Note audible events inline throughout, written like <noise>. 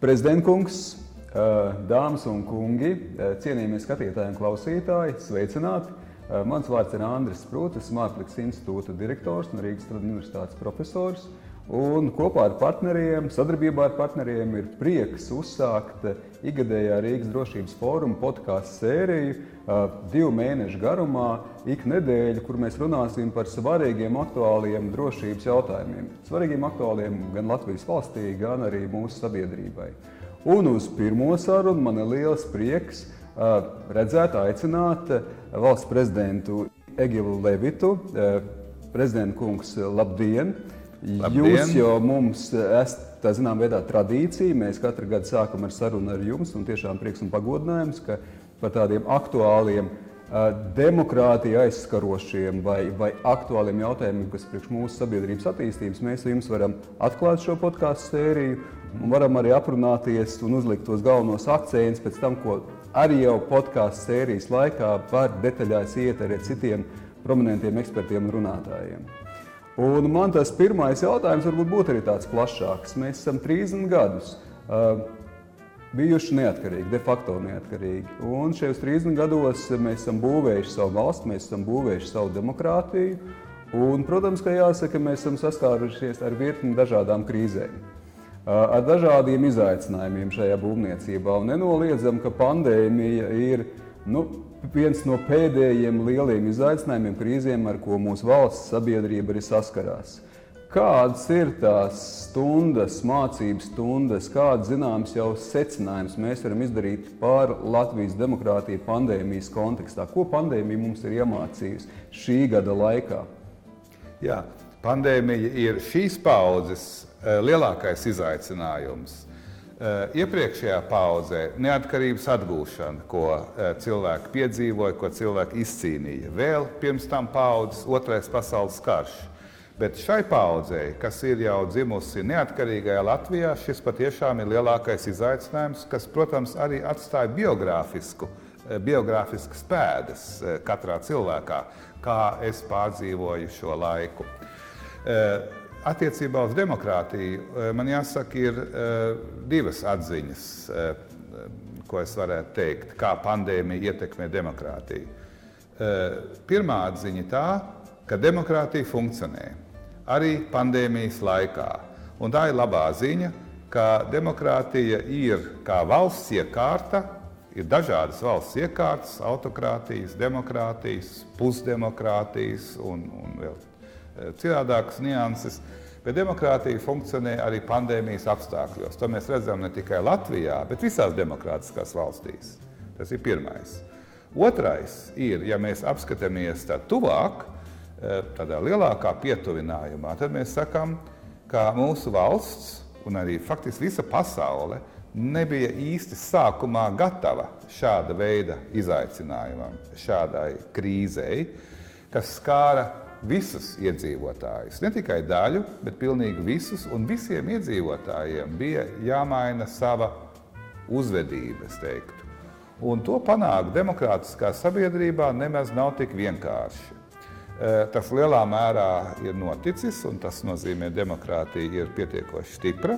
Prezidentkungs, dāmas un kungi, cienījamie skatītāji un klausītāji, sveicināti! Mans vārds ir Andris Sprūts, esmu Mākslinieks institūta direktors un Rīgas Universitātes profesors. Un kopā ar partneriem, sadarbībā ar partneriem, ir prieks uzsākt ikgadējā Rīgas drošības fóruma podkāstu sēriju divu mēnešu garumā, ik nedēļu, kur mēs runāsim par svarīgiem, aktuāliem drošības jautājumiem. Svarīgiem, aktuāliem gan Latvijas valstī, gan arī mūsu sabiedrībai. Un uz pirmo sarunu man ir liels prieks redzēt, aicināt valsts prezidentu Egilu Levitu. Prezidenta kungs, labdien! Labdien. Jūs jau mums esat, tā zinām, veidā tradīcija. Mēs katru gadu sākam ar sarunu ar jums, un tiešām prieks un pagodinājums, ka par tādiem aktuāliem, demokrātiju aizskarošiem vai, vai aktuāliem jautājumiem, kas priekš mūsu sabiedrības attīstības, mēs jums varam atklāt šo podkāstu sēriju un varam arī aprunāties un uzlikt tos galvenos akcentus pēc tam, ko arī jau podkāstu sērijas laikā var detaļās iet ar citiem prominentiem ekspertiem un runātājiem. Un man tas pirmais jautājums varbūt būtu arī tāds plašāks. Mēs esam 30 gadus uh, bijuši neatkarīgi, de facto neatkarīgi. Un šajos 30 gados mēs esam būvējuši savu valsti, mēs esam būvējuši savu demokrātiju. Un, protams, ka jāsaka, mēs esam saskārušies ar virkni dažādām krīzēm ar dažādiem izaicinājumiem šajā būvniecībā. Un nenoliedzam, ka pandēmija ir nu, viens no pēdējiem lieliem izaicinājumiem, krīzēm, ar ko mūsu valsts sabiedrība arī saskarās. Kādas ir tās stundas, mācības stundas, kādas zināmas jau secinājumus mēs varam izdarīt par Latvijas demokrātiju pandēmijas kontekstā? Ko pandēmija mums ir iemācījusi šī gada laikā? Jā, pandēmija ir šīs paudzes Eh, lielākais izaicinājums. Eh, iepriekšējā paudzē neatkarības atgūšana, ko eh, cilvēki piedzīvoja, ko cilvēki izcīnīja. Vēl pirms tam paudzes, otrais pasaules karš. Bet šai paudzei, kas ir jau dzimusi neatkarīgajā Latvijā, šis patiešām ir lielākais izaicinājums, kas, protams, arī atstāja biogrāfisku, biogrāfiskas pēdas katrā cilvēkā, kā es pārdzīvoju šo laiku. Attiecībā uz demokrātiju eh, man jāsaka, ir eh, divas atziņas, eh, ko es varētu teikt, kā pandēmija ietekmē demokrātiju. Pirmā atziņa ir tā, ka demokrātija funkcionē arī pandēmijas laikā. Un tā ir labā ziņa, ka demokrātija ir kā valsts iekārta, ir dažādas valsts iekārtas, autokrātijas, demokrātijas, pusdemokrātijas un, un vēl citādākas nianses. Bet demokrātija funkcionē arī pandēmijas apstākļos. To mēs redzam ne tikai Latvijā, bet visās demokrātiskās valstīs. Tas ir pirmais. Otrais ir, ja mēs apskatāmies tā tuvāk, eh, tādā lielākā pietuvinājumā, tad mēs sakām, ka mūsu valsts un arī faktiski visa pasaule nebija īsti sākumā gatava šāda veida izaicinājumam, šādai krīzei, kas skāra visus iedzīvotājus. Ne tikai daļu, bet pilnīgi visus. Un visiem iedzīvotājiem bija jāmaina sava uzvedība, es teiktu. Un to panākt demokrātiskā sabiedrībā nemaz nav tik vienkārši. E, tas lielā mērā ir noticis, un tas nozīmē, ka demokrātija ir pietiekoši stipra.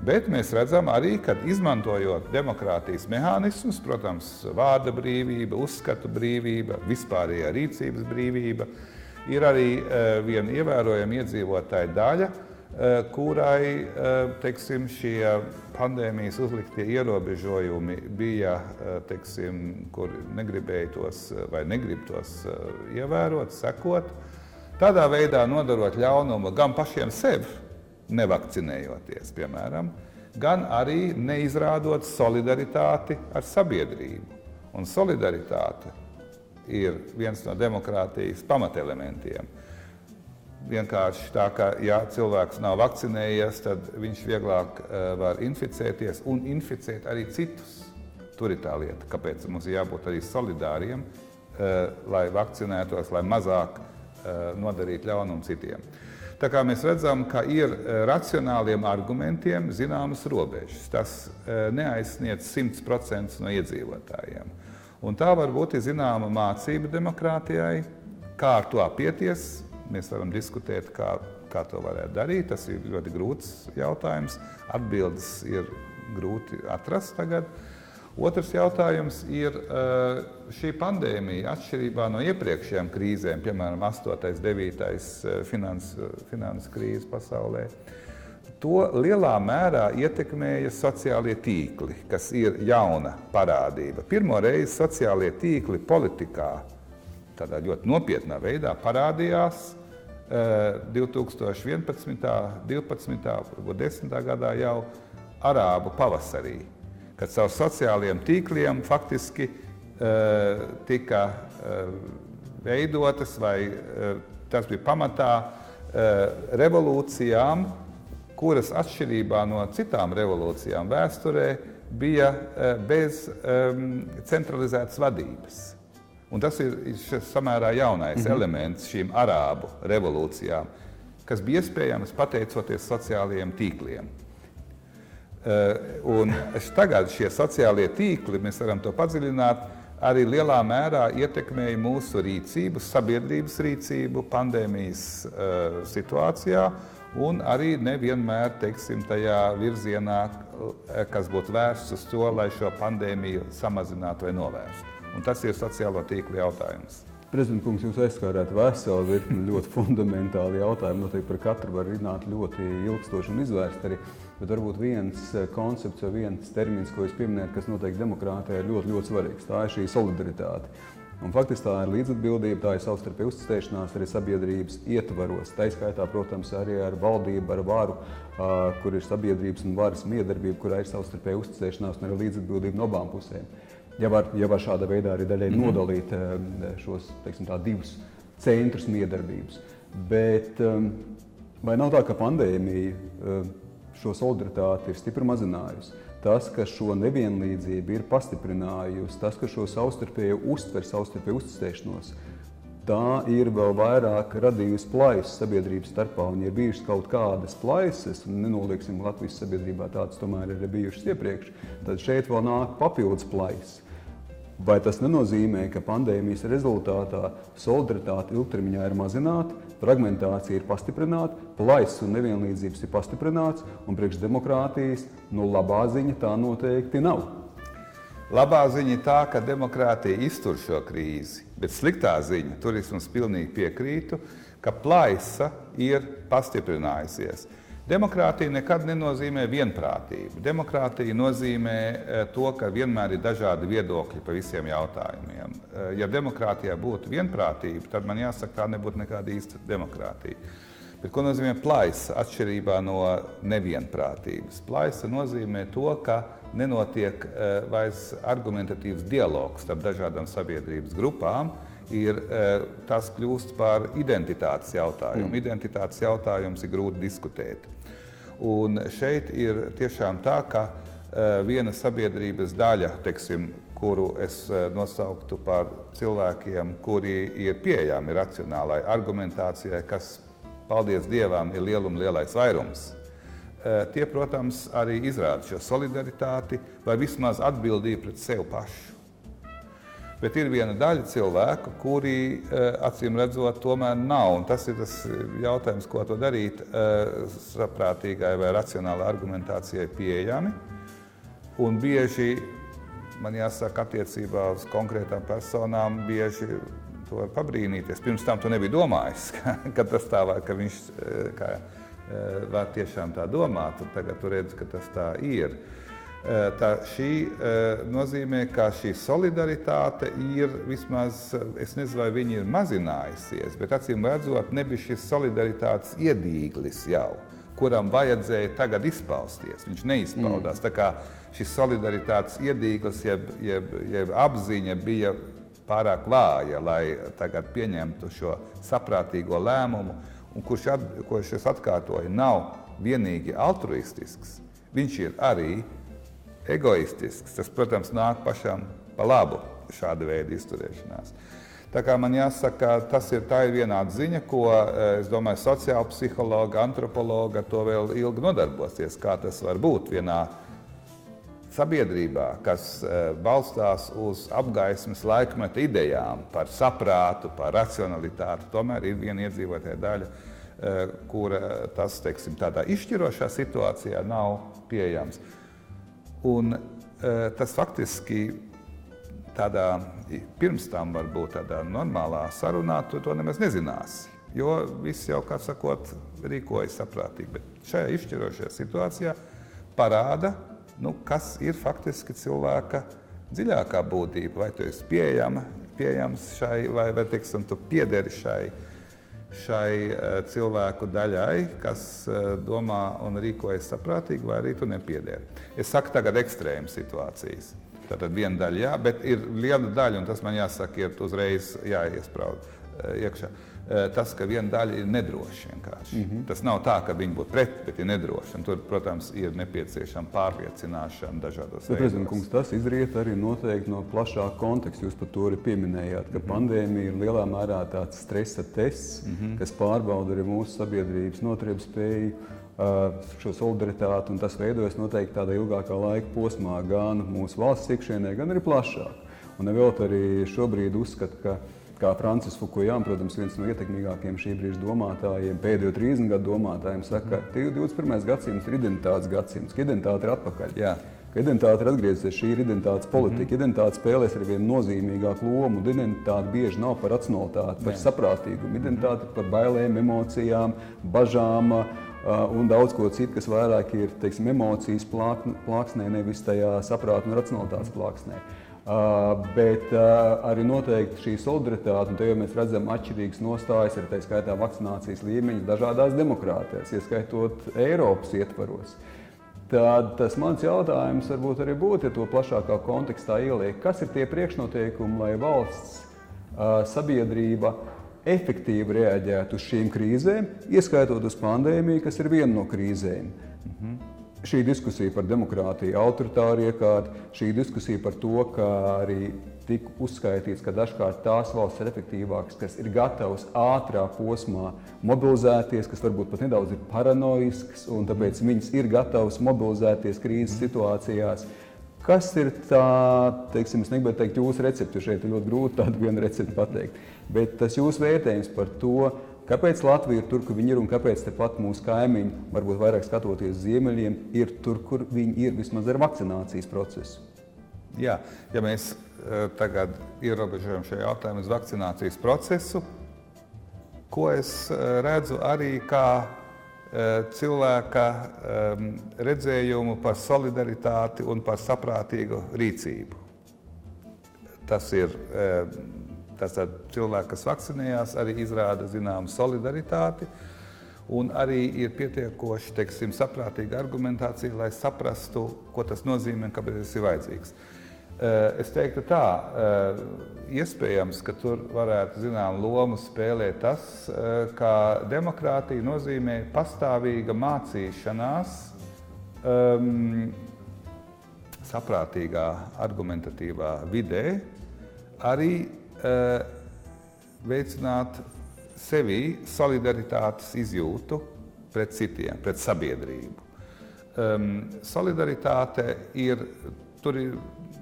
Bet mēs redzam arī, ka izmantojot demokrātijas mehānismus, protams, vārda brīvība, uzskatu brīvība, vispārējā rīcības brīvība, ir arī eh, viena ievērojama iedzīvotāja daļa, eh, kurai eh, teiksim, šie pandēmijas uzliktie ierobežojumi bija, teiksim, kur negribēja tos vai negrib tos ievērot, sekot. Tādā veidā nodarot ļaunumu gan pašiem sev, nevakcinējoties, piemēram, gan arī neizrādot solidaritāti ar sabiedrību. Un solidaritāte ir viens no demokrātijas pamatelementiem. Vienkārši tā, ka ja cilvēks nav vakcinējies, tad viņš vieglāk uh, var inficēties un inficēt arī citus. Tur ir tā lieta, kāpēc mums ir jābūt arī solidāriem, uh, lai vakcinētos, lai mazāk uh, nodarītu ļaunumu citiem. Tā kā mēs redzam, ka ir racionāliem argumentiem zināmas robežas. Tas neaizsniedz 100% no iedzīvotājiem. Un tā varbūt ir zināma mācība demokrātijai, kā ar to apieties. Mēs varam diskutēt, kā, kā to varētu darīt. Tas ir ļoti grūts jautājums. Atbildes ir grūti atrast tagad. Otrs jautājums ir uh, šī pandēmija, atšķirībā no iepriekšējām krīzēm, piemēram, 8. un 9. finanses finans krīze pasaulē. To lielā mērā ietekmēja sociālie tīkli, kas ir jauna parādība. Pirmo reizi sociālie tīkli politikā tādā ļoti nopietnā veidā parādījās 2011. 12. un 10. gadā jau Arābu pavasarī, kad caur sociālajiem tīkliem faktiski uh, tika uh, veidotas vai uh, tas bija pamatā revolūcijām, kuras atšķirībā no citām revolūcijām vēsturē bija bez um, centralizētas vadības. Un tas ir samērā jaunais mm -hmm. elements šīm arābu revolūcijām, kas bija iespējams pateicoties sociālajiem tīkliem. Uh, un tagad šie sociālie tīkli, mēs varam to padziļināt, arī lielā mērā ietekmēja mūsu rīcību, sabiedrības rīcību pandēmijas uh, situācijā, un arī nevienmēr teiksim, tajā virzienā, kas būtu vērsts uz to, lai šo pandēmiju samazinātu vai novērstu. Un tas ir sociālo tīklu jautājums. Prezidents kungs, jūs aizskārāt veselu virkni ļoti fundamentāli jautājumu. Noteikti par katru var runāt ļoti ilgstoši un izvērst arī. Bet varbūt viens eh, koncepts vai viens termins, ko jūs pieminējat, kas noteikti demokrātijai ir ļoti, ļoti svarīgs, tā ir šī solidaritāte. Un faktiski tā ir līdzatbildība, tā ir savstarpēja uzticēšanās arī sabiedrības ietvaros. Tā izskaitā, protams, arī ar valdību, ar varu, kur ir sabiedrības un varas miedarbība, kurā ir savstarpēja uzticēšanās un arī līdzatbildība no abām pusēm ja var, ja var šādā veidā arī daļai -hmm. nodalīt šos teiksim, tā, divus centrus miedarbības. Bet vai nav tā, ka pandēmija šo solidaritāti ir stipri mazinājusi? Tas, ka šo nevienlīdzību ir pastiprinājusi, tas, ka šo savstarpēju uztver, savstarpēju uzticēšanos, tā ir vēl vairāk radījusi plaisu sabiedrības starpā. Un, ja bijušas kaut kādas plaisas, un nenolieksim, Latvijas sabiedrībā tādas tomēr ir bijušas iepriekš, tad šeit vēl nāk papildus plaisas. Vai tas nenozīmē, ka pandēmijas rezultātā solidaritāte ilgtermiņā ir mazināta, fragmentācija ir pastiprināta, plaisas un nevienlīdzības ir pastiprināts, un priekš demokrātijas nu, labā ziņa tā noteikti nav. Labā ziņa ir tā, ka demokrātija iztur šo krīzi, bet sliktā ziņa, tur es jums pilnīgi piekrītu, ka plaisa ir pastiprinājusies. Demokrātija nekad nenozīmē vienprātību. Demokrātija nozīmē eh, to, ka vienmēr ir dažādi viedokļi par visiem jautājumiem. Eh, ja demokrātijā būtu vienprātība, tad man jāsaka, tā nebūtu nekāda īsta demokrātija. Bet ko nozīmē plaisa atšķirībā no nevienprātības? Plaisa nozīmē to, ka nenotiek eh, vairs argumentatīvs dialogs starp dažādām sabiedrības grupām, ir tas kļūst par identitātes jautājumu. Mm. Identitātes jautājums ir grūti diskutēt. Un šeit ir tiešām tā, ka uh, viena sabiedrības daļa, teiksim, kuru es uh, nosauktu par cilvēkiem, kuri ir pieejami racionālai argumentācijai, kas, paldies Dievam, ir lieluma lielais vairums. Uh, tie, protams, arī izrāda šo solidaritāti vai vismaz atbildību pret sevi pašu. Bet ir viena daļa cilvēku, kuri eh, acīm redzot, tomēr nav. Un tas ir tas jautājums, ko to darīt eh, saprātīgai vai racionālai argumentācijai pieejami. Un bieži man jāsaka, attiecībā uz konkrētām personām, bieži to var pabrīnīties. Pirms tam tu nebija domājis, <laughs> ka, ka tas tā var, ka viņš eh, kā, var tiešām tā domāt, tagad tu redzi, ka tas tā ir. Eh, tā šī eh, nozīmē, ka šī solidaritāte ir vismaz, es nezinu, vai viņi ir mazinājusies, bet acīm redzot, nebija šis solidaritātes iedīglis jau, kuram vajadzēja tagad izpausties. Viņš neizpaudās. Mm. Tā kā šis solidaritātes iedīglis, jeb, jeb, jeb apziņa bija pārāk vāja, lai tagad pieņemtu šo saprātīgo lēmumu, un kurš, at, kurš es atkārtoju, nav vienīgi altruistisks. Viņš ir arī egoistisks. Tas, protams, nāk pašam pa labu šāda veida izturēšanās. Tā kā man jāsaka, tas ir tā ir viena ziņa, ko eh, es domāju, sociāla psihologa, antropologa to vēl ilgi nodarbosies. Kā tas var būt vienā sabiedrībā, kas eh, balstās uz apgaismas laikmeta idejām par saprātu, par racionalitāti. Tomēr ir viena iedzīvotāja daļa, eh, kura tas teiksim, tādā izšķirošā situācijā nav pieejams. Un, tas faktiski tādā pirms tam varbūt tādā normālā sarunā tu to nemaz nezināsi. Jo viss jau, kā sakot, rīkojas saprātīgi. Bet šajā izšķirošajā situācijā parāda, nu, kas ir faktiski cilvēka dziļākā būtība. Vai tu esi pieejama, pieejams šai, vai, vai teiksim, tu piederi šai, šai uh, cilvēku daļai, kas uh, domā un rīkojas saprātīgi, vai arī tu nepiederi. Es saku tagad ekstrēmas situācijas. Tātad viena daļa, jā, bet ir liela daļa, un tas man jāsaka, ir uzreiz jāiesprāud uh, iekšā. Eh, tas, ka viena daļa ir nedroša. Mm -hmm. Tas nav tā, ka viņi būtu pret, bet ir nedroši. Tur, protams, ir nepieciešama pārliecināšana dažādos veidos. Tas izriet arī no plašāka konteksta. Jūs par to arī pieminējāt, ka mm -hmm. pandēmija ir lielā mērā tāds stresa tests, mm -hmm. kas pārbauda arī mūsu sabiedrības noturības spēju. Uh, šo solidaritāti, un tas veidojas noteikti tādā ilgākā laika posmā, gan mūsu valsts iekšienē, gan arī plašāk. Un vēl arī šobrīd uzskata, ka kā Francis Fukujams, protams, viens no ietekmīgākajiem šī brīža domātājiem, pēdējo 30 gadu domātājiem, saka, ka 21. gadsimts ir identitātes gadsimts, ka identitāte ir atpakaļ. Jā. Ka identitāte ir atgriezusies, šī ir identitātes politika. Mm -hmm. Identitāte spēlēs ar vien nozīmīgāku lomu. Identitāte bieži nav par racionalitāti, par Jā. saprātīgumu. Identitāte ir par bailēm, emocijām, bažām. Un daudz ko citu, kas vairāk ir teiksim, emocijas plāksnē, nevis tajā saprāta un racionalitātes plāksnē. Uh, bet uh, arī noteikti šī solidaritāte, un te jau mēs redzam atšķirīgas nostājas, arī tā skaitā vakcinācijas līmeņus dažādās demokrātijās, ieskaitot Eiropas ietvaros. Tad tas mans jautājums varbūt arī būtu, ja to plašākā kontekstā ieliek, kas ir tie priekšnoteikumi, lai valsts uh, sabiedrība efektīvi reaģētu uz šīm krīzēm, ieskaitot uz pandēmiju, kas ir viena no krīzēm. Mhm šī diskusija par demokrātiju, autoritāru iekārtu, šī diskusija par to, ka arī tika uzskaitīts, ka dažkārt tās valsts ir efektīvākas, kas ir gatavas ātrā posmā mobilizēties, kas varbūt pat nedaudz ir paranoisks, un tāpēc viņas ir gatavas mobilizēties krīzes situācijās. Kas ir tā, teiksim, es negribētu teikt, jūsu recepte, šeit ir ļoti grūti tādu vienu recepti pateikt, bet tas jūsu vērtējums par to, Kāpēc Latvija ir tur, kur viņi ir, un kāpēc tepat mūsu kaimiņi, varbūt vairāk skatoties uz ziemeļiem, ir tur, kur viņi ir vismaz ar vakcinācijas procesu? Jā, ja mēs uh, tagad ierobežojam šo jautājumu uz vakcinācijas procesu, ko es uh, redzu arī kā uh, cilvēka um, redzējumu par solidaritāti un par saprātīgu rīcību. Tas ir Tātad cilvēki, kas vakcinējās, arī izrāda zināmu solidaritāti. Un arī ir pietiekoši teiksim, saprātīga argumentācija, lai saprastu, ko tas nozīmē un kāpēc tas ir vajadzīgs. Eh, es teiktu, tā eh, iespējams, ka tur varētu zināmu lomu spēlēt tas, eh, ka demokrātija nozīmē pastāvīga mācīšanās um, saprātīgā, argumentatīvā vidē, arī veicināt sevī solidaritātes izjūtu pret citiem, pret sabiedrību. Solidaritāte ir, tur ir,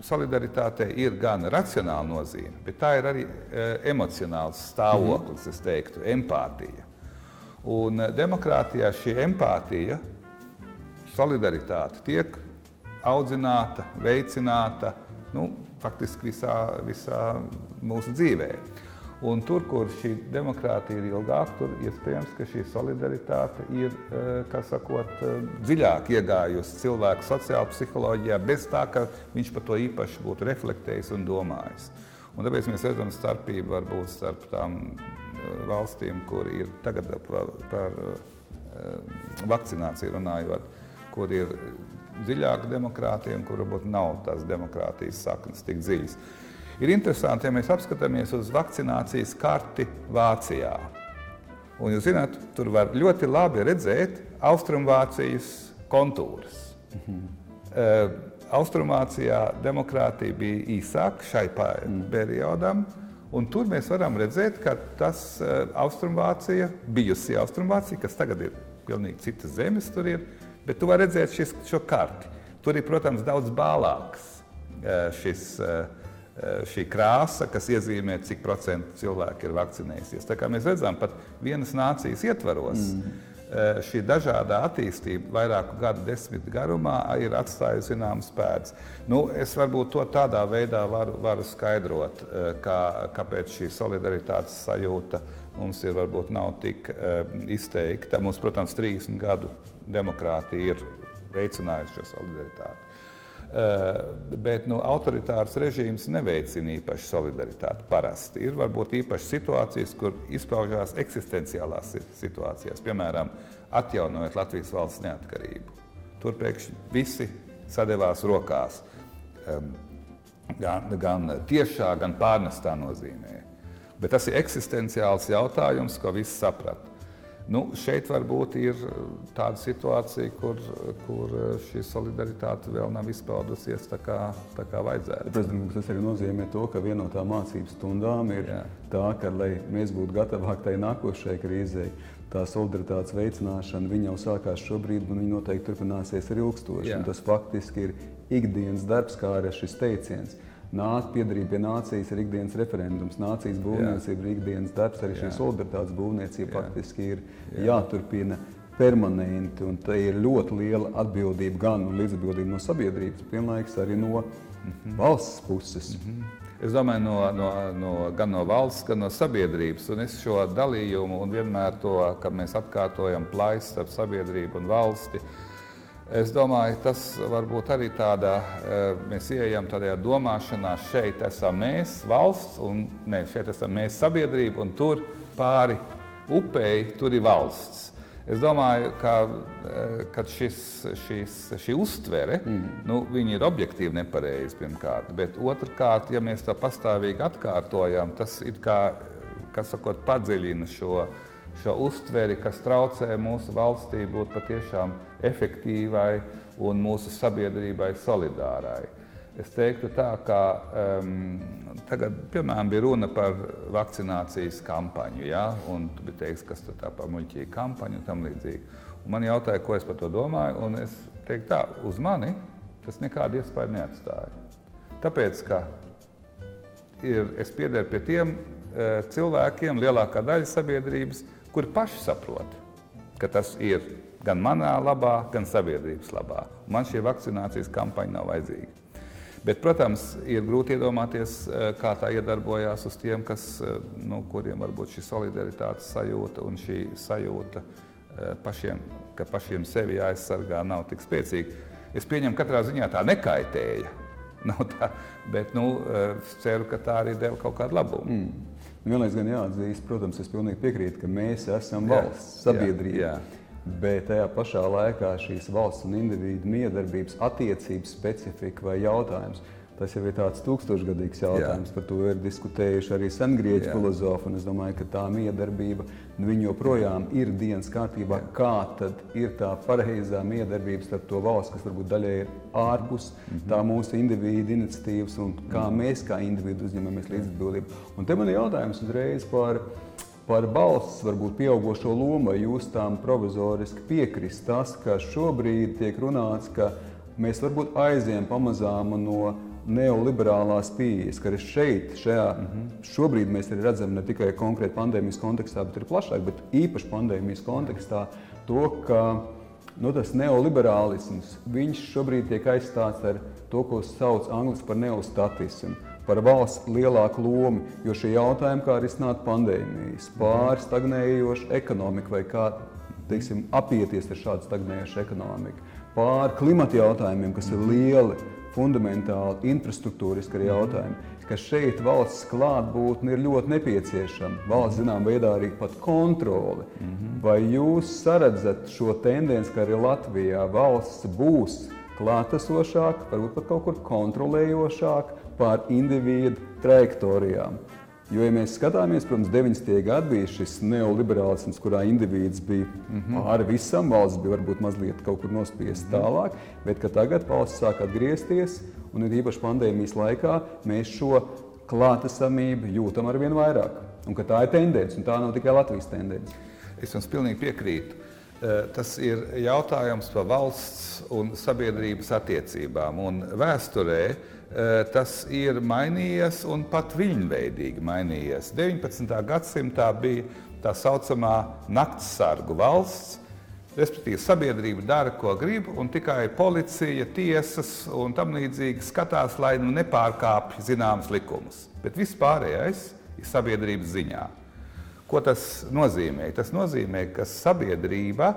solidaritāte ir gan racionāla nozīme, bet tā ir arī uh, emocionāls stāvoklis, es teiktu, empātija. Un uh, demokrātijā šī empātija, solidaritāte tiek audzināta, veicināta, nu, faktiski visā, visā mūsu dzīvē. Un tur, kur šī demokrātija ir ilgāka, tur iespējams, ka šī solidaritāte ir eh, sakot, eh, dziļāk iegājusi cilvēku sociālajā psiholoģijā, bez tā, ka viņš par to īpaši būtu reflektējis un domājis. Un tāpēc mēs redzam starpību varbūt starp tām eh, valstīm, kur ir tagad par, par vakcināciju runājot, kur ir dziļāka demokrātija un kur varbūt nav tās demokrātijas saknes tik dziļas. Ir interesanti, ja mēs apskatāmies uz vakcinācijas karti Vācijā. Un jūs zināt, tur var ļoti labi redzēt Austrumvācijas kontūrus. Mhm. Uh, Austrumvācijā demokrātija bija īsāka šai mhm. periodam. Un tur mēs varam redzēt, ka tas uh, Austrumvācija, bijusi Austrumvācija, kas tagad ir pilnīgi citas zemes, tur ir, Bet tu vari redzēt šis, šo karti. Tur ir, protams, daudz bālāks šis, šī krāsa, kas iezīmē, cik procentu cilvēku ir vakcinējušies. Tā kā mēs redzam, pat vienas nācijas ietvaros. Mm. Šī dažādā attīstība vairāku gadu desmitu garumā ir atstājusi zināmas pēdas. Nu, es varbūt to tādā veidā varu, varu skaidrot, kā, kāpēc šī solidaritātes sajūta mums ir varbūt nav tik izteikta. Mums, protams, 30 gadu demokrātija ir veicinājusi šo solidaritāti. Uh, bet nu, autoritārs režīms neveicina īpaši solidaritāti. Parasti ir varbūt īpašas situācijas, kur izpaužās eksistenciālās situācijās, piemēram, atjaunojot Latvijas valsts neatkarību. Tur pēkšņi visi sadevās rokās. Gan, gan tiešā, gan pārnestā nozīmē. Bet tas ir eksistenciāls jautājums, ko visi saprata. Nu, šeit varbūt ir uh, tāda situācija, kur, kur uh, šī solidaritāte vēl nav izpaudusies tā kā, tā kā vajadzētu. Prezidents, tas arī nozīmē to, ka viena no tām mācību stundām ir Jā. tā, ka, lai mēs būtu gatavāki tai nākošajai krīzei, tā solidaritātes veicināšana jau sākās šobrīd, un viņa noteikti turpināsies arī ilgstoši. Tas faktiski ir ikdienas darbs, kā arī šis teiciens. Nāc, piedarība pie nācijas ir ikdienas referendums, nācijas būvniecība ir ikdienas darbs, arī šī solidaritātes būvniecība faktiski ir Jā. jāturpina permanenti. Un tā ir ļoti liela atbildība gan līdzatbildība no sabiedrības, vienlaikus arī no mm -hmm. valsts puses. Mm -hmm. Es domāju, no, no, no, gan no valsts, gan no sabiedrības. Un es šo dalījumu un vienmēr to, kad mēs atkārtojam plaisu starp sabiedrību un valsti, uh, Es domāju, tas varbūt arī tādā, eh, mēs ieejam tādā domāšanā, šeit esam mēs, valsts, un ne, šeit esam mēs, sabiedrība, un tur pāri upei tur ir valsts. Es domāju, ka, eh, ka šis, šis, šī uztvere mm. nu, ir objektīvi nepareiza pirmkārt, bet otrkārt, ja mēs to pastāvīgi atkārtojam, tas ir kā, kas sakot, padziļina šo šo uztveri, kas traucē mūsu valstī būt patiešām efektīvai un mūsu sabiedrībai solidārai. Es teiktu, tā, ka um, tagad, piemēram, bija runa par vakcinācijas kampaņu, ja? un tu biji teiks, kas tā par muļķīgu kampaņu un tam līdzīgi. Un man jautāja, ko es par to domāju, un es teiktu tā, uz mani tas nekādu iespēju neatstāja. Tāpēc, ka ir, es piederu pie tiem uh, cilvēkiem, lielākā daļa sabiedrības, kuri paši saprot, ka tas ir gan manā labā, gan sabiedrības labā. Man šī vakcinācijas kampaņa nav vajadzīga. Bet, protams, ir grūti iedomāties, eh, kā tā iedarbojās uz tiem, kas, eh, nu, kuriem varbūt šī solidaritātes sajūta un šī sajūta eh, pašiem, ka pašiem sevi jāaizsargā, nav tik spēcīga. Es pieņemu, ka katrā ziņā tā nekaitēja. <laughs> Nav tā, bet nu, es ceru, ka tā arī deva kaut kādu labumu. Mm. Vienlaikus gan jāatzīst, protams, es pilnīgi piekrītu, ka mēs esam valsts, sabiedrība. Jā, jā. Bet tajā pašā laikā šīs valsts un individu miedarbības attiecības specifika vai jautājums Tas jau ir tāds tūkstošgadīgs jautājums. Jā. Par to ir diskutējuši arī sengrieķu filozofi. Es domāju, ka tā miedarbība nu, joprojām ir dienas kārtībā. Jā. Kā tad ir tā pareizā miedarbība starp to valsts, kas varbūt daļai ir ārpus mm -hmm. tā mūsu individu iniciatīvas, un kā -hmm. mēs kā individu uzņemamies līdzatbildību. Un te man ir jautājums uzreiz par. Par balsts, varbūt pieaugušo lomu, vai jūs tam provizoriski piekrist tas, ka šobrīd tiek runāts, ka mēs varbūt aizējām pamazām no neoliberālās pieejas, ka arī šeit, šajā, mm -hmm. šobrīd mēs redzam ne tikai konkrēti pandēmijas kontekstā, bet arī plašāk, bet īpaši pandēmijas kontekstā, to, ka nu, tas neoliberālisms šobrīd tiek aizstāts ar to, ko sauc angļuiski par neostatismu. Par valsts lielāku lomu, jo šie jautājumi, kā risināt pandēmijas, pāri stagnējošu ekonomiku vai kā teiksim, apieties ar šādu stagnējošu ekonomiku, pāri klimata jautājumiem, kas ir lieli fundamentāli infrastruktūriski jautājumi, ka šeit valsts klātbūtne ir ļoti nepieciešama. Valsts zināmā veidā arī pat kontrole. Mm -hmm. Vai jūs saredzat šo tendenci, ka arī Latvijā valsts būs klātesošāka, varbūt pat kaut kur kontrolējošāka pār individu trajektorijām? Jo, ja mēs skatāmies, protams, 90. gadi bija šis neoliberālisms, kurā indivīds bija mm -hmm. pāri visam, valsts bija varbūt mazliet kaut kur nospiesta mm -hmm. tālāk, bet tagad valsts sāk atgriezties, un ir īpaši pandēmijas laikā mēs šo klātesamību jūtam ar vien vairāk. Un tā ir tendence, un tā nav tikai Latvijas tendence. Es jums pilnīgi piekrītu. Eh, tas ir jautājums par valsts un sabiedrības attiecībām. Un vēsturē Eh, tas ir mainījies un pat viļņveidīgi mainījies. 19. gadsimtā bija tā saucamā naktsargu valsts, Respektīvi, sabiedrība dara, ko grib, un tikai policija, tiesas un tam līdzīgi skatās, lai nu nepārkāpj zināmas likumus. Bet viss pārējais ir sabiedrības ziņā. Ko tas nozīmē? Tas nozīmē, ka sabiedrība,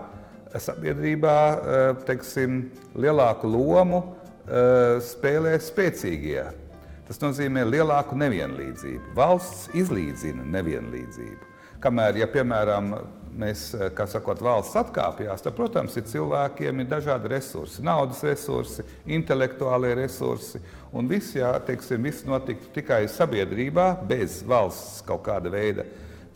sabiedrībā eh, teiksim, lielāku lomu eh, spēlē spēcīgie. Tas nozīmē lielāku nevienlīdzību. Valsts izlīdzina nevienlīdzību. Kamēr, ja piemēram, mēs, eh, kā sakot, valsts atkāpjas, tad, protams, ir cilvēkiem ir dažādi resursi, naudas resursi, intelektuālie resursi. Un viss, jā, teiksim, viss notiktu tikai sabiedrībā, bez valsts kaut kāda veida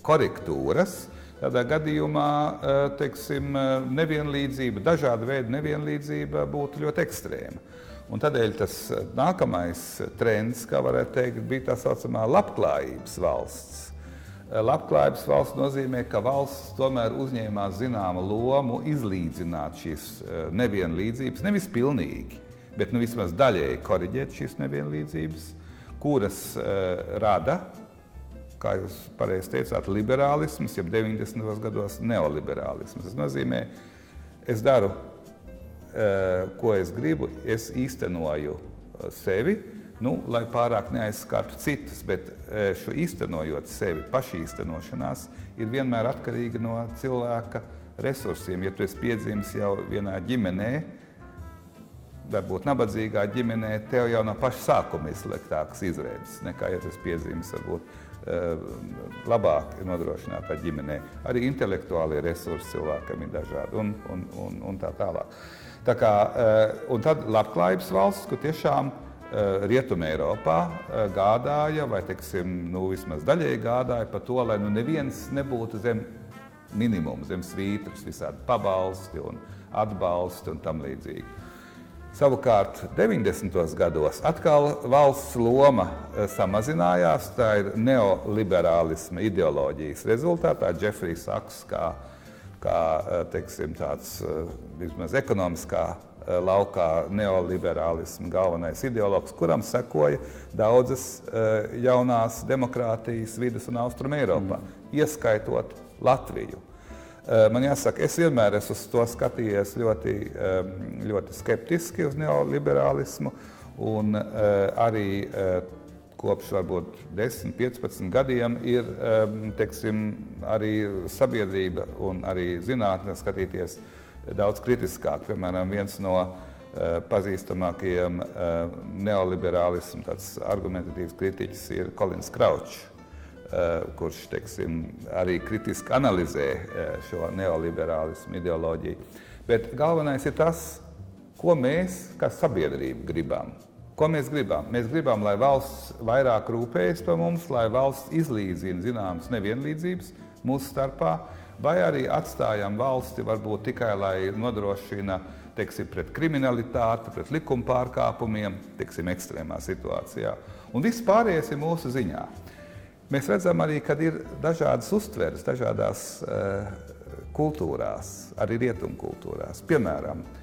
korektūras. Tādā gadījumā eh, teiksim, eh, nevienlīdzība, dažāda veida nevienlīdzība būtu ļoti ekstrēma. Un tādēļ tas nākamais trends, kā varētu teikt, bija tā saucamā labklājības valsts Labklājības valsts nozīmē, ka valsts tomēr uzņēmās zināmu lomu izlīdzināt šīs eh, nevienlīdzības, nevis pilnīgi, bet nu, vismaz daļēji korrigēt šīs nevienlīdzības, kuras uh, rada, kā jūs pareizi teicāt, liberālisms, jeb 90. gados neoliberālisms. Tas nozīmē, es daru, ko es gribu, es īstenoju sevi nu, lai pārāk neaizskartu citus, bet e, šo īstenojot sevi, pašīstenošanās ir vienmēr atkarīga no cilvēka resursiem. Ja tu esi piedzimis jau vienā ģimenē, varbūt nabadzīgā ģimenē, tev jau no paša sākuma ir sliktākas izredzes nekā, ja tu esi piedzimis varbūt labāk nodrošinātā ģimenē. Arī intelektuālie resursi cilvēkam ir dažādi un, un, un, un tā tālāk. Tā kā, e, un tad labklājības valsts, kur tiešām Eh, Rietumē Eiropā eh, gādāja, vai teiksim, nu, vismaz daļēji gādāja par to, lai nu neviens nebūtu zem minimuma, zem svītras, visādi pabalsti un atbalsti un tam līdzīgi. Savukārt 90. gados atkal valsts loma eh, samazinājās. Tā ir neoliberālisma ideoloģijas rezultātā. Jeffrey's Saks, kā, kā teiksim, tāds vismaz ekonomiskā Eh, laukā neoliberālisma galvenais ideologs, kuram sekoja daudzas eh, jaunās demokrātijas vidus un austrumu Eiropā, mm. ieskaitot Latviju. Eh, man jāsaka, es vienmēr esmu uz to skatījies ļoti, ļoti skeptiski uz neoliberālismu, un arī kopš varbūt 10, 15 gadiem ir teiksim, arī sabiedrība un arī zinātne skatīties daudz kritiskāk. Piemēram, viens no uh, pazīstamākajiem uh, neoliberālismu argumentatīvs kritiķis ir Kolins Kraučs, uh, kurš teiksim, arī kritiski analizē šo neoliberālismu ideoloģiju. Bet galvenais ir tas, ko mēs kā sabiedrība gribam. Ko mēs gribam? Mēs gribam, lai valsts vairāk rūpējas par mums, lai valsts izlīdzina zināmas nevienlīdzības mūsu starpā, vai arī atstājam valsti varbūt tikai lai nodrošina teiksim, pret kriminalitāti, pret likuma pārkāpumiem, teiksim, ekstrēmā situācijā. Un viss pārējais ir mūsu ziņā. Mēs redzam arī, ka ir dažādas uztveres, dažādās uh, kultūrās, arī rietumkultūrās. Piemēram, uh,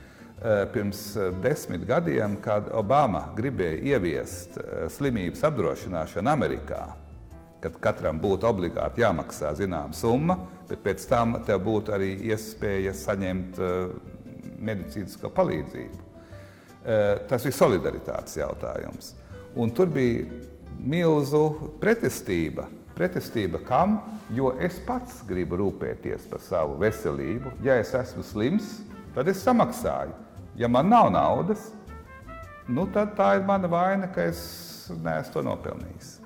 pirms desmit gadiem, kad Obama gribēja ieviest uh, slimības apdrošināšanu Amerikā, kad katram būtu obligāti jāmaksā zināma summa, bet pēc tam tev būtu arī iespēja saņemt medicīnisko palīdzību. Tas ir solidaritātes jautājums. Un tur bija milzu pretestība. Pretestība kam? Jo es pats gribu rūpēties par savu veselību. Ja es esmu slims, tad es samaksāju. Ja man nav naudas, nu tad tā ir mana vaina, ka es neesmu to nopelnījis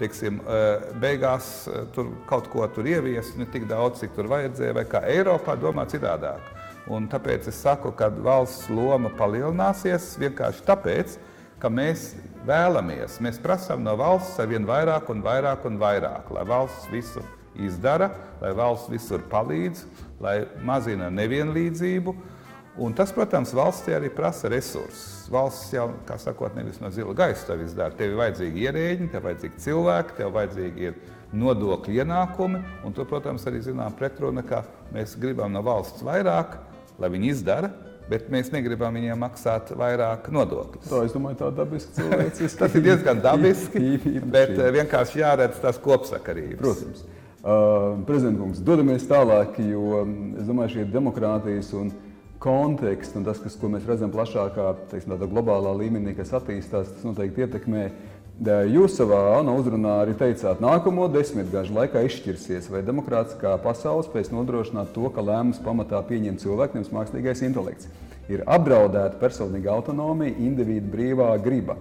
teiksim, eh, beigās eh, tur kaut ko tur ieviest, ne tik daudz, cik tur vajadzēja, vai kā Eiropā domā citādāk. Un tāpēc es saku, ka valsts loma palielināsies vienkārši tāpēc, ka mēs vēlamies, mēs prasām no valsts ar vien vairāk un vairāk un vairāk, lai valsts visu izdara, lai valsts visur palīdz, lai mazina nevienlīdzību. Un tas, protams, valstī arī prasa resursus. Valsts jau, kā sakot, nevis no zila gaisa to viss dara. Tev ir vajadzīgi ierēģi, tev vajadzīgi cilvēki, tev vajadzīgi ir nodokļu ienākumi. Un tur, protams, arī zinām pretruna, ka mēs gribam no valsts vairāk, lai viņi izdara, bet mēs negribam viņiem maksāt vairāk nodokļus. Tā, es domāju, tā dabiski cilvēciski. <laughs> tas ir diezgan dabiski, <laughs> bet eh, vienkārši jāredz tās kopsakarības. Protams. Uh, Prezidents, dodamies tālāk, jo es domāju, šī demokrātijas un konteksts un tas, kas, ko mēs redzam plašākā, teiksim, globālā līmenī, kas attīstās, tas noteikti ietekmē. Jūs savā ANO uzrunā arī teicāt, ka nākamo desmitgažu laikā izšķirsies, vai demokrātiskā pasaule spēs nodrošināt to, ka lēmums pamatā pieņem cilvēks, nevis mākslīgais intelekts. Ir apdraudēta personīga autonomija, individu brīvā griba.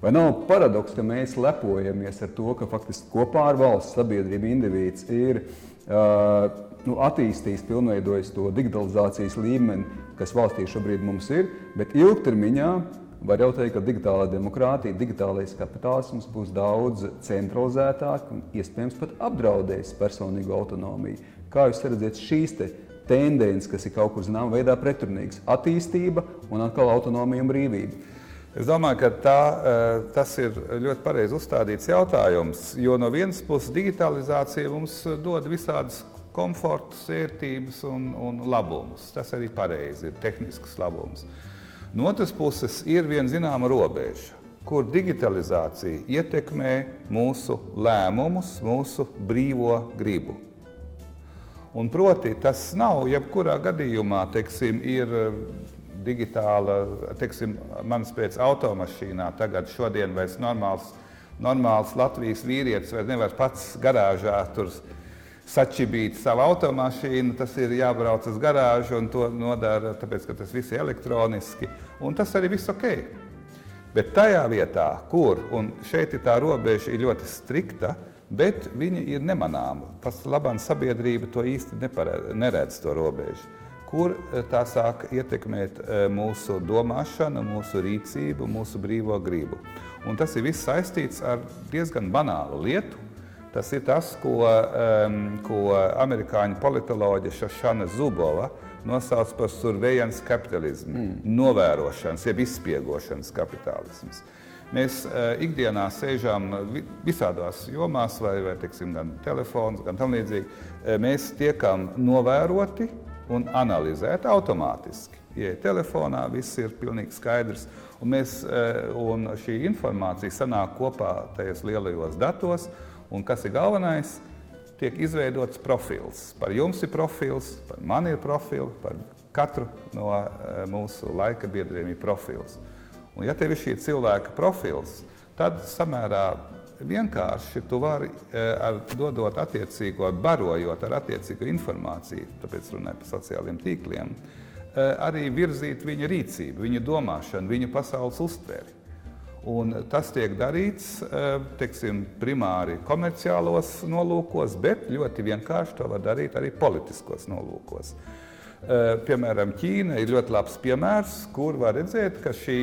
Vai nav paradoks, ka mēs lepojamies ar to, ka faktiski kopā ar valsts sabiedrību indivīds ir uh, nu, attīstījis, pilnveidojis to digitalizācijas līmeni, kas valstī šobrīd mums ir, bet ilgtermiņā var jau teikt, ka digitālā demokrātija, digitālais kapitālisms būs daudz centralizētāk un iespējams pat apdraudēs personīgo autonomiju. Kā jūs redzat šīs te tendences, kas ir kaut kur zināmā veidā pretrunīgas - attīstība un atkal autonomija un brīvība? Es domāju, ka tā, eh, tas ir ļoti pareizi uzstādīts jautājums. Jo no vienas puses digitalizācija mums dod visādas komfortus, ērtības un, un labumus. Tas arī pareizi ir tehnisks labums. No otras puses ir viena zināma robeža, kur digitalizācija ietekmē mūsu lēmumus, mūsu brīvo gribu. Un proti, tas nav jebkurā gadījumā, teiksim, ir digitāla, teiksim, manas pēc automašīnā tagad šodien vairs normāls, normāls Latvijas vīrietis vairs nevar pats garāžā tur sačibīt savu automašīnu, tas ir jābrauc uz garāžu un to nodara, tāpēc, ka tas viss ir elektroniski, un tas arī viss ok. Bet tajā vietā, kur, un šeit ir tā robeža ir ļoti strikta, bet viņa ir nemanāma. Pats labāk sabiedrība to īsti neparedz, neredz to robežu kur eh, tā sāk ietekmēt eh, mūsu domāšanu, mūsu rīcību, mūsu brīvo gribu. Un tas ir viss saistīts ar diezgan banālu lietu. Tas ir tas, ko, um, ko amerikāņu politoloģija Šašana Zubova nosauc par surveillance kapitalismu, mm. novērošanas, jeb izspiegošanas kapitālisms. Mēs uh, ikdienā sēžam visādās jomās, vai, vai teiksim, gan telefons, gan tam līdzīgi. Mēs tiekam novēroti, un analizēt automātiski. Ja telefonā viss ir pilnīgi skaidrs, un, mēs, eh, un šī informācija sanāk kopā tajos lielajos datos, un kas ir galvenais, tiek izveidots profils. Par jums ir profils, par mani ir profils, par katru no eh, mūsu laika biedriem ir profils. Un, ja tev ir šī cilvēka profils, tad samērā vienkārši tu vari eh, ar, dodot attiecīgo, barojot ar attiecīgo informāciju, tāpēc runāju par sociālajiem tīkliem, eh, arī virzīt viņa rīcību, viņa domāšanu, viņa pasaules uztveri. Un tas tiek darīts eh, teiksim, primāri komerciālos nolūkos, bet ļoti vienkārši to var darīt arī politiskos nolūkos. Piemēram, Ķīna ir ļoti labs piemērs, kur var redzēt, ka šī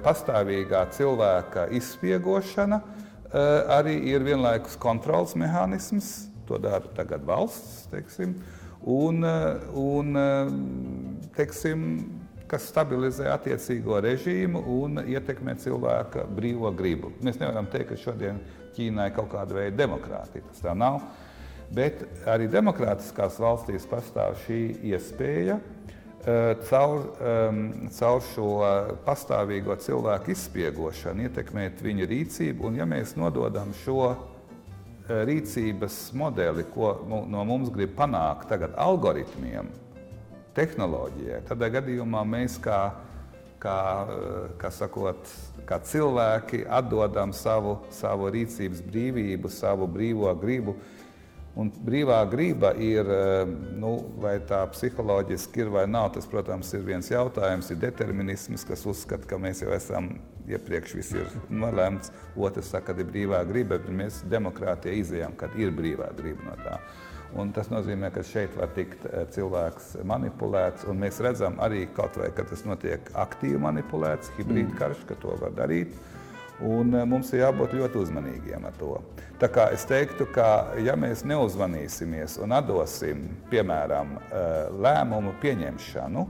pastāvīgā cilvēka izspiegošana Eh, arī ir vienlaikus kontrols mehānisms, to dara tagad valsts, teiksim, un, eh, un eh, teiksim, kas stabilizē attiecīgo režīmu un ietekmē cilvēka brīvo gribu. Mēs nevaram teikt, ka šodien Ķīnai kaut kāda veida demokrātija. Tas tā nav. Bet arī demokrātiskās valstīs pastāv šī iespēja Eh, caur, um, caur šo pastāvīgo cilvēku izspiegošanu ietekmēt viņa rīcību. Un, ja mēs nododam šo eh, rīcības modeli, ko no mums grib panākt tagad algoritmiem, tehnoloģijai, tad gadījumā mēs kā, kā, eh, kā, sakot, kā cilvēki atdodam savu, savu rīcības brīvību, savu brīvo gribu Un brīvā grība ir, eh, nu, vai tā psiholoģiski ir vai nav, tas, protams, ir viens jautājums. Ir determinisms, kas uzskata, ka mēs jau esam iepriekš viss ir nolēmts. Otrs saka, ka ir brīvā griba, bet mēs demokrātijā izējām, ka ir brīvā griba no tā. Un tas nozīmē, ka šeit var tikt eh, cilvēks manipulēts. Mēs redzam arī, vai, ka tas notiek aktīvi manipulēts, hibrīd mm. karš, ka to var darīt. Un eh, mums ir jābūt ļoti uzmanīgiem ar to. Tā kā es teiktu, ka ja mēs neuzmanīsimies un atdosim, piemēram, eh, lēmumu pieņemšanu,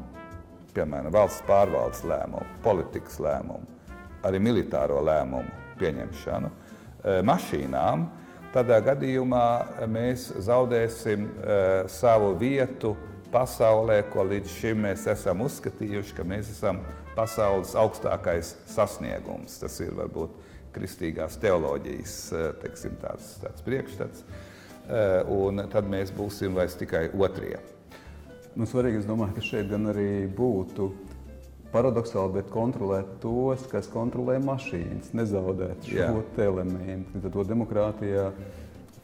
piemēram, valsts pārvaldes lēmumu, politikas lēmumu, arī militāro lēmumu pieņemšanu mašīnām, tādā gadījumā mēs zaudēsim savu vietu pasaulē, ko līdz šim mēs esam uzskatījuši, ka mēs esam pasaules augstākais sasniegums. Tas ir varbūt kristīgās teoloģijas eh, teiksim, tāds, tāds priekšstats. un tad mēs būsim vairs tikai otrie. Nu, svarīgi, es domāju, ka šeit gan arī būtu paradoxāli, bet kontrolēt tos, kas kontrolē mašīnas, nezaudēt šo elementu. Tad to demokrātijā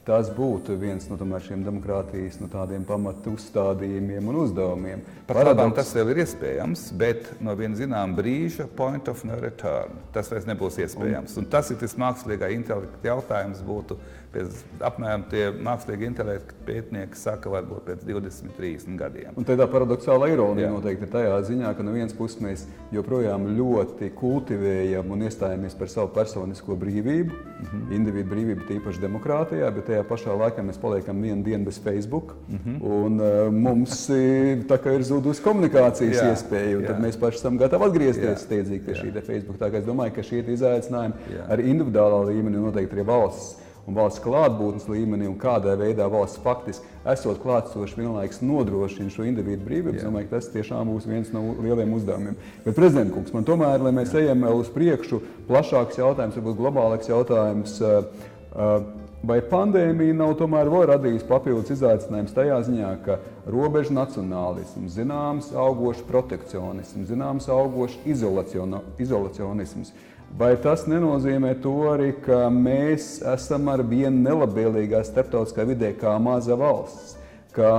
Tas būtu viens no tomēr, šiem demokrātijas no tādiem pamatu uzstādījumiem un uzdevumiem. Paradoks... Tas vēl ir iespējams, bet no viena zināmā brīža, point of no return, tas vairs nebūs iespējams. Un, un tas ir tas mākslīgā intelekta jautājums. Būtu pēc, apmēram tie mākslīgi intelekta pētnieki saka, varbūt pēc 20, 30 gadiem. Un tādā paradoxālā ironija Jā. noteikti ir tajā ziņā, ka no vienas puses mēs joprojām ļoti kultivējam un iestājamies par savu personisko brīvību, mm -hmm. individu brīvību, tīpaši demokrātijā, bet tajā pašā laikā mēs paliekam vienu dienu bez Facebook. Mm -hmm. un, uh, mums ir zudusi komunikācijas jā, iespēja, un jā. tad mēs paši esam gatavi atgriezties steidzīgi pie šī Facebook. Tā kā es domāju, ka šie ir izaicinājumi jā. arī individuālā līmenī, noteikti arī valsts un valsts klātbūtnes līmenī, un kādā veidā valsts faktiski esot klātsoši vienlaikus nodrošina šo individu brīvību. Es domāju, ka tas tiešām būs viens no lieliem uzdevumiem. Bet, prezidents Kungs, man tomēr, lai mēs ejam vēl uz priekšu, plašāks jautājums, varbūt globālāks jautājums. Uh, uh, Vai pandēmija nav tomēr radījusi papildus izaicinājumus tajā ziņā, ka robežu nacionālisms, zināms, augošs protekcionisms, zināms, augošs izolacionisms, vai tas nenozīmē to arī, ka mēs esam ar vienu nelabvēlīgā starptautiskā vidē kā maza valsts? ka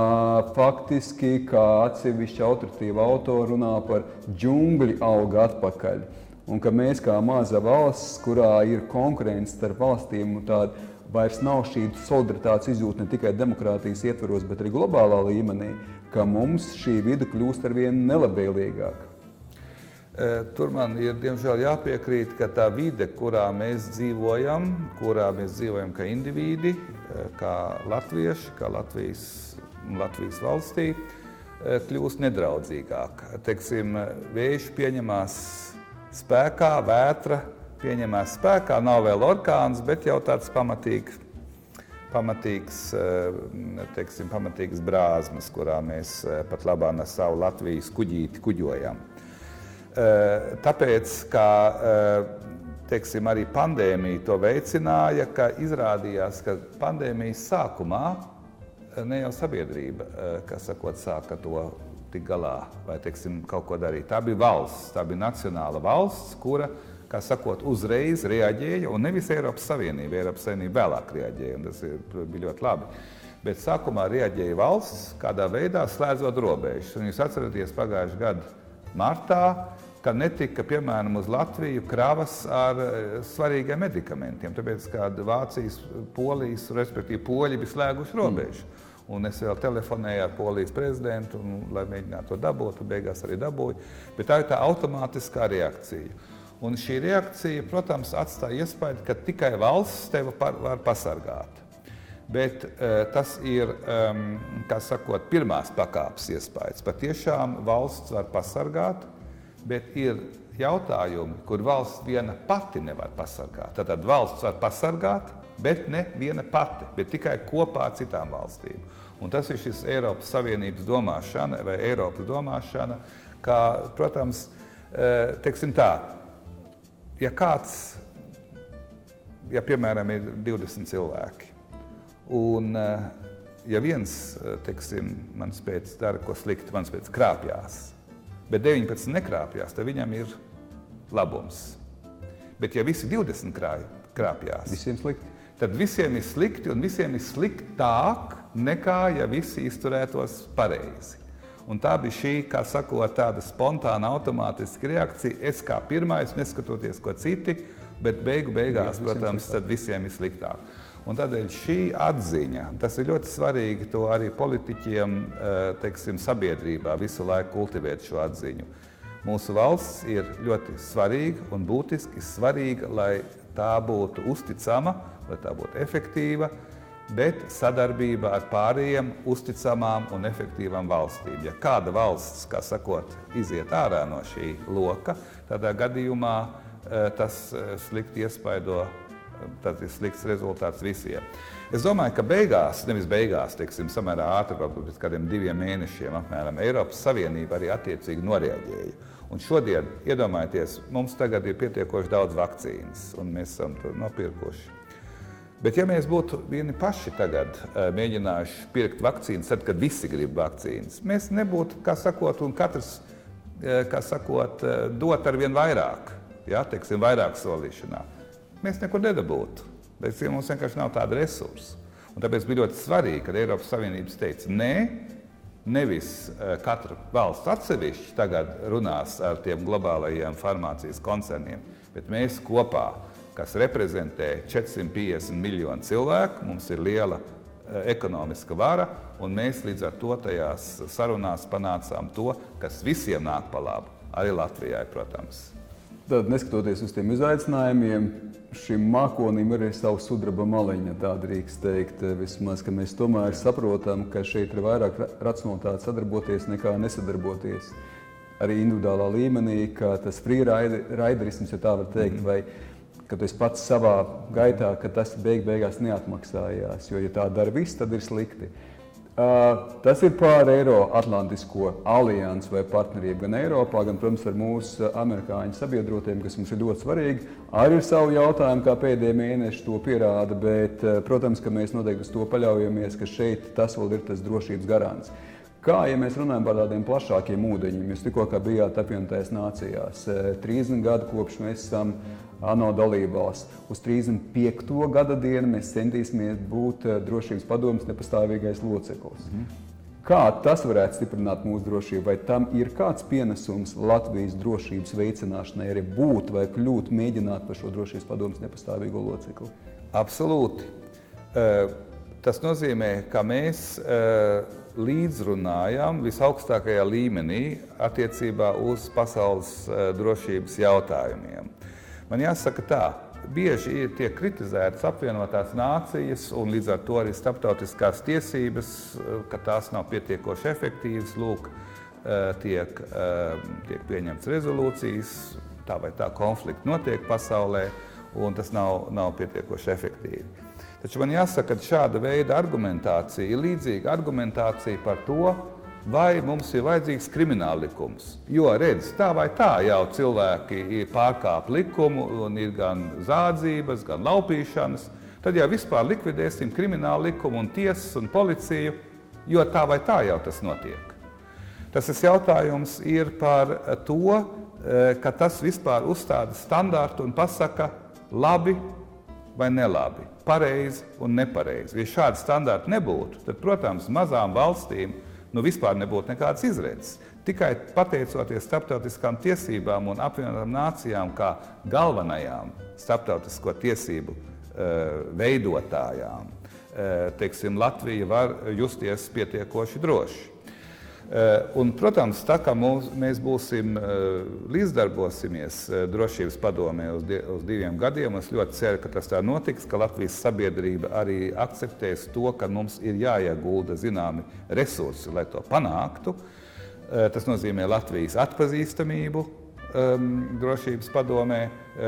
faktiski kā atsevišķa autoritīva autora runā par džungļu auga atpakaļ. Un ka mēs kā maza valsts, kurā ir konkurence starp valstīm, tāda vairs nav šī solidaritātes izjūta ne tikai demokrātijas ietvaros, bet arī globālā līmenī, ka mums šī vide kļūst ar vien nelabvēlīgāka. Tur man ir diemžēl jāpiekrīt, ka tā vide, kurā mēs dzīvojam, kurā mēs dzīvojam kā indivīdi, kā latvieši, kā Latvijas, Latvijas valstī, kļūst nedraudzīgāka. Teiksim, vējš pieņemās spēkā, vētra pieņemās spēkā. Nav vēl orkāns, bet jau tāds pamatīgs, pamatīgs, teiksim, pamatīgs brāzmas, kurā mēs pat labāk ar savu Latvijas kuģīti kuģojam. Eh, tāpēc, kā teiksim, arī pandēmija to veicināja, ka izrādījās, ka pandēmijas sākumā ne jau sabiedrība, kas sakot, sāka to tik galā vai teiksim, kaut ko darīt. Tā bija valsts, tā bija nacionāla valsts, kura kā sakot, uzreiz reaģēja, un nevis Eiropas Savienība. Eiropas Savienība vēlāk reaģēja, un tas ir, bija ļoti labi. Bet sākumā reaģēja valsts, kādā veidā slēdzot robežas. Un jūs atceraties pagājušā gada martā, ka netika, piemēram, uz Latviju kravas ar e, svarīgiem medikamentiem, tāpēc, ka Vācijas, Polijas, respektīvi Poļi bija slēguši robežu. Mm. Un es vēl telefonēju ar polijas prezidentu, un, lai mēģinātu to dabūt, un beigās arī dabūju. Bet tā ir tā automātiskā reakcija. Un šī reakcija, protams, atstāja iespēju, ka tikai valsts tevi par, var pasargāt. Bet uh, tas ir um, sakot, pirmās pakāpes iespējas. Patiešām valsts var pasargāt, bet ir jautājumi, kur valsts viena pati nevar pasargāt. Tad valsts var pasargāt, bet ne viena pati, bet tikai kopā ar citām valstīm. Un tas ir šis Eiropas Savienības domāšana vai Eiropas domāšana, kā, protams, uh, teiksim tā, ja kāds, ja piemēram ir 20 cilvēki, un eh, ja viens, eh, teiksim, man spēc dara ko sliktu, man spēc krāpjās, bet 19 nekrāpjās, tad viņam ir labums. Bet ja visi 20 krāj, krāpjās, visiem slikti. tad visiem ir slikti un visiem ir sliktāk nekā ja visi izturētos pareizi. Un tā bija šī, kā sakot, tāda spontāna, automātiska reakcija. Es kā pirmais, neskatoties, ko citi, bet beigu beigās, protams, tad visiem ir sliktāk. Un tādēļ šī atziņa, tas ir ļoti svarīgi to arī politiķiem, eh, teiksim, sabiedrībā visu laiku kultivēt šo atziņu. Mūsu valsts ir ļoti svarīga un būtiski svarīga, lai tā būtu uzticama, lai tā būtu efektīva, bet sadarbība ar pārējiem uzticamām un efektīvām valstīm. Ja kāda valsts, kā sakot, iziet ārā no šī loka, tādā gadījumā eh, tas eh, slikti iespaido, eh, tad ir slikts rezultāts visiem. Es domāju, ka beigās, nevis beigās, teiksim, samērā ātri, varbūt pēc kādiem diviem mēnešiem, apmēram, Eiropas Savienība arī attiecīgi noreaģēja. Un šodien, iedomājieties, mums tagad ir pietiekoši daudz vakcīnas, un mēs esam to nopirkuši. Bet, ja mēs būtu vieni paši tagad uh, mēģinājuši pirkt vakcīnas, tad, kad visi grib vakcīnas, mēs nebūtu, kā sakot, un katrs, uh, kā sakot, uh, dot ar vien vairāk, ja, teiksim, vairāk solīšanā. Mēs nekur nedabūtu. Bet mums vienkārši nav tāda resursa. Un tāpēc bija ļoti svarīgi, kad Eiropas Savienības teica, nē, nevis katra valsts atsevišķi tagad runās ar tiem globālajiem farmācijas koncerniem, bet mēs kopā kas reprezentē 450 miljonu cilvēku. Mums ir liela eh, ekonomiska vara, un mēs līdz ar to tajās sarunās panācām to, kas visiem nāk pa labu, arī Latvijai, protams. Tad, neskatoties uz tiem izaicinājumiem, šim mākonim ir arī sava sudraba maliņa. Tā drīkst teikt, vismaz, ka mēs tomēr saprotam, ka šeit ir vairāk racionalitāte sadarboties nekā nesadarboties. Arī individuālā līmenī, ka tas freeraiderisms, ja tā var teikt, -hmm. vai ka tu pats savā gaitā, ka tas beig beigās neatmaksājās. Jo, ja tā dara viss, tad ir slikti. Uh, tas ir pār Eiroatlantisko aliansu vai partnerību gan Eiropā, gan, protams, ar mūsu amerikāņu sabiedrotiem, kas mums ir ļoti svarīgi. Arī ir savu jautājumu, kā pēdējie mēneši to pierāda, bet, protams, ka mēs noteikti uz to paļaujamies, ka šeit tas vēl ir tas drošības garants. Kā, ja mēs runājam par tādiem plašākiem ūdeņiem, jūs tikko bijāt apvienotajās nācijās, 30 gadu kopš mēs esam ANO dalībvalsts. Uz 35. gada dienu mēs centīsimies būt drošības padomus nepastāvīgais loceklis. Mm. Kā tas varētu stiprināt mūsu drošību, vai tam ir kāds pienesums Latvijas drošības veicināšanai, arī būt vai kļūt, mēģināt par šo drošības padomus nepastāvīgo locekli? Absolūti. Tas nozīmē, ka mēs līdzrunājam visaugstākajā līmenī attiecībā uz pasaules eh, drošības jautājumiem. Man jāsaka tā, bieži tiek kritizētas apvienotās nācijas un līdz ar to arī starptautiskās tiesības, eh, ka tās nav pietiekoši efektīvas. Lūk, eh, tiek, tiek pieņemts rezolūcijas, tā vai tā konflikti notiek pasaulē, un tas nav, nav pietiekoši efektīvi. Taču man jāsaka, ka šāda veida argumentācija ir līdzīga argumentācija par to, vai mums ir vajadzīgs krimināla likums. Jo, redz, tā vai tā jau cilvēki pārkāp likumu, un ir gan zādzības, gan laupīšanas. Tad jau vispār likvidēsim kriminālu likumu, un tiesas un policiju, jo tā vai tā jau tas notiek. Tas jautājums ir par to, eh, ka tas vispār uzstāda standārtu un pasaka labi vai nelabi pareizi un nepareizi. Ja šādi standarti nebūtu, tad, protams, mazām valstīm nu, vispār nebūtu nekādas izredzes. Tikai pateicoties starptautiskām tiesībām un apvienotām nācijām, kā galvenajām starptautisko tiesību uh, veidotājām, uh, teiksim, Latvija var justies pietiekoši droši. Eh, un, protams, tā kā mūs, mēs būsim eh, līdzdarbosimies eh, drošības padomē uz, die, uz diviem gadiem, es ļoti ceru, ka tas tā notiks, ka Latvijas sabiedrība arī akceptēs to, ka mums ir jāiegulda zināmi resursi, lai to panāktu. Tas nozīmē Latvijas atpazīstamību um, drošības padomē,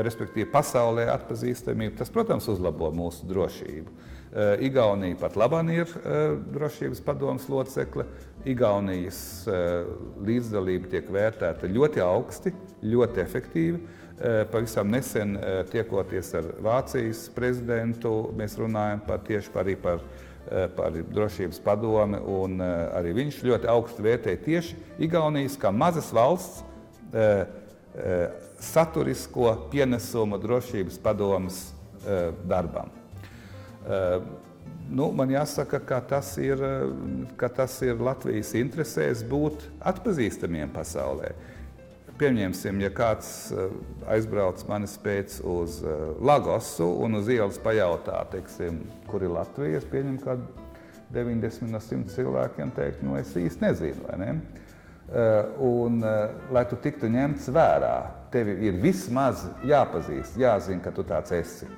respektīvi pasaulē atpazīstamību. Tas, protams, uzlabo mūsu drošību. Uh, Igaunija pat labāk ir uh, drošības padomas locekle. Igaunijas eh, līdzdalība tiek vērtēta ļoti augsti, ļoti efektīvi. Eh, pavisam nesen eh, tiekoties ar Vācijas prezidentu, mēs runājam par tieši par, par, par drošības padomi, arī viņš ļoti augstu vērtēja tieši Igaunijas kā mazas valsts saturisko pienesumu drošības padomas darbam. Nu, man jāsaka, ka tas, ir, ka tas ir Latvijas interesēs būt atpazīstamiem pasaulē. Pieņemsim, ja kāds eh, aizbrauc manis pēc uz eh, Lagosu un uz ielas pajautā, teiksim, kur ir Latvija, es pieņemu, ka 90 no 100 cilvēkiem teikt, nu es īsti nezinu. Ne? Eh, un, lai tu tiktu ņemts vērā, tev ir vismaz jāpazīst, jāzina, ka tu tāds esi.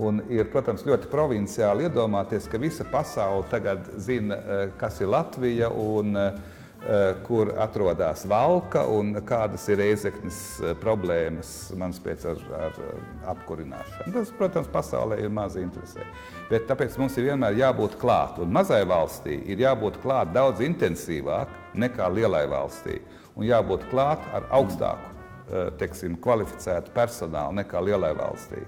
Un ir, protams, ļoti provinciāli iedomāties, ka visa pasaule tagad zina, eh, kas ir Latvija un eh, kur atrodas valka un kādas ir reizeknas eh, problēmas manspēc ar, ar apkurināšanu. Tas, protams, pasaulē ir maz interesē. Bet tāpēc mums ir vienmēr jābūt klāt. Un mazai valstī ir jābūt klāt daudz intensīvāk nekā lielai valstī. Un jābūt klāt ar augstāku, teiksim, kvalificētu personālu nekā lielai valstī.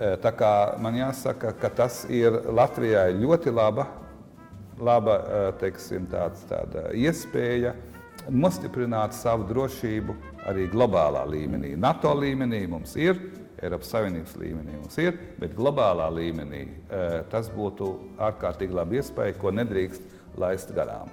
Tā kā man jāsaka, ka tas ir Latvijai ļoti laba, laba teiksim, tāds, tāda iespēja nostiprināt savu drošību arī globālā līmenī. NATO līmenī mums ir, Eiropas Savienības līmenī mums ir, bet globālā līmenī tas būtu ārkārtīgi laba iespēja, ko nedrīkst laist garām.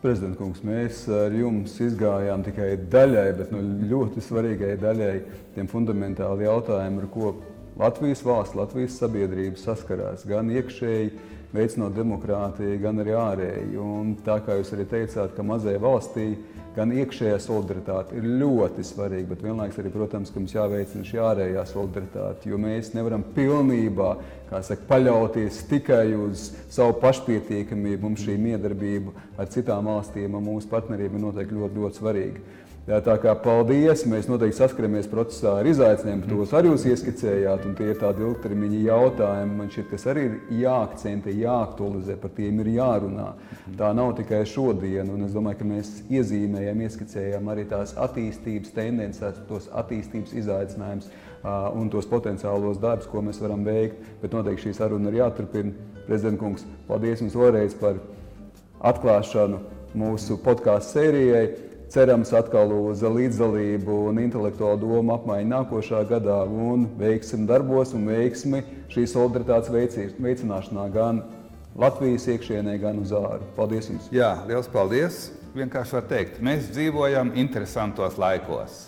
Prezidents kungs, mēs ar jums izgājām tikai daļai, bet nu, ļoti svarīgai daļai tiem fundamentāli jautājumiem, ar ko Latvijas valsts, Latvijas sabiedrība saskarās gan iekšēji, veicinot demokrātiju, gan arī ārēji. Un tā kā jūs arī teicāt, ka mazai valstī gan iekšējā solidaritāte ir ļoti svarīga, bet vienlaikus arī, protams, mums jāveicina šī ārējā solidaritāte, jo mēs nevaram pilnībā saka, paļauties tikai uz savu pašpietiekamību. Mums šī miedarbība ar citām valstīm, ar mūsu partneriem ir noteikti ļoti, ļoti svarīga. Tā kā paldies, mēs noteikti saskaramies procesā ar izaicinājumiem, tos arī jūs ieskicējāt, un tie ir tādi ilgtermiņa jautājumi, man šķiet, kas arī ir jāakcentē, jāaktualizē, par tiem ir jārunā. Tā nav tikai šodien, un es domāju, ka mēs iezīmējam, ieskicējam arī tās attīstības tendences, tos attīstības izaicinājumus un tos potenciālos darbus, ko mēs varam veikt, bet noteikti šī saruna ir jāturpina. Prezident kungs, paldies jums vēlreiz par atklāšanu mūsu podkāstu sērijai cerams atkal uz līdzdalību un intelektuālu domu apmaiņu nākošā gadā un veiksim darbos un veiksmi šīs solidaritātes veicināšanā gan Latvijas iekšienē, gan uz āru. Paldies jums! Jā, liels paldies! Vienkārši var teikt, mēs dzīvojam interesantos laikos.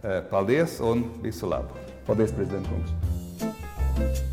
Eh, paldies un visu labu! Paldies, prezidents!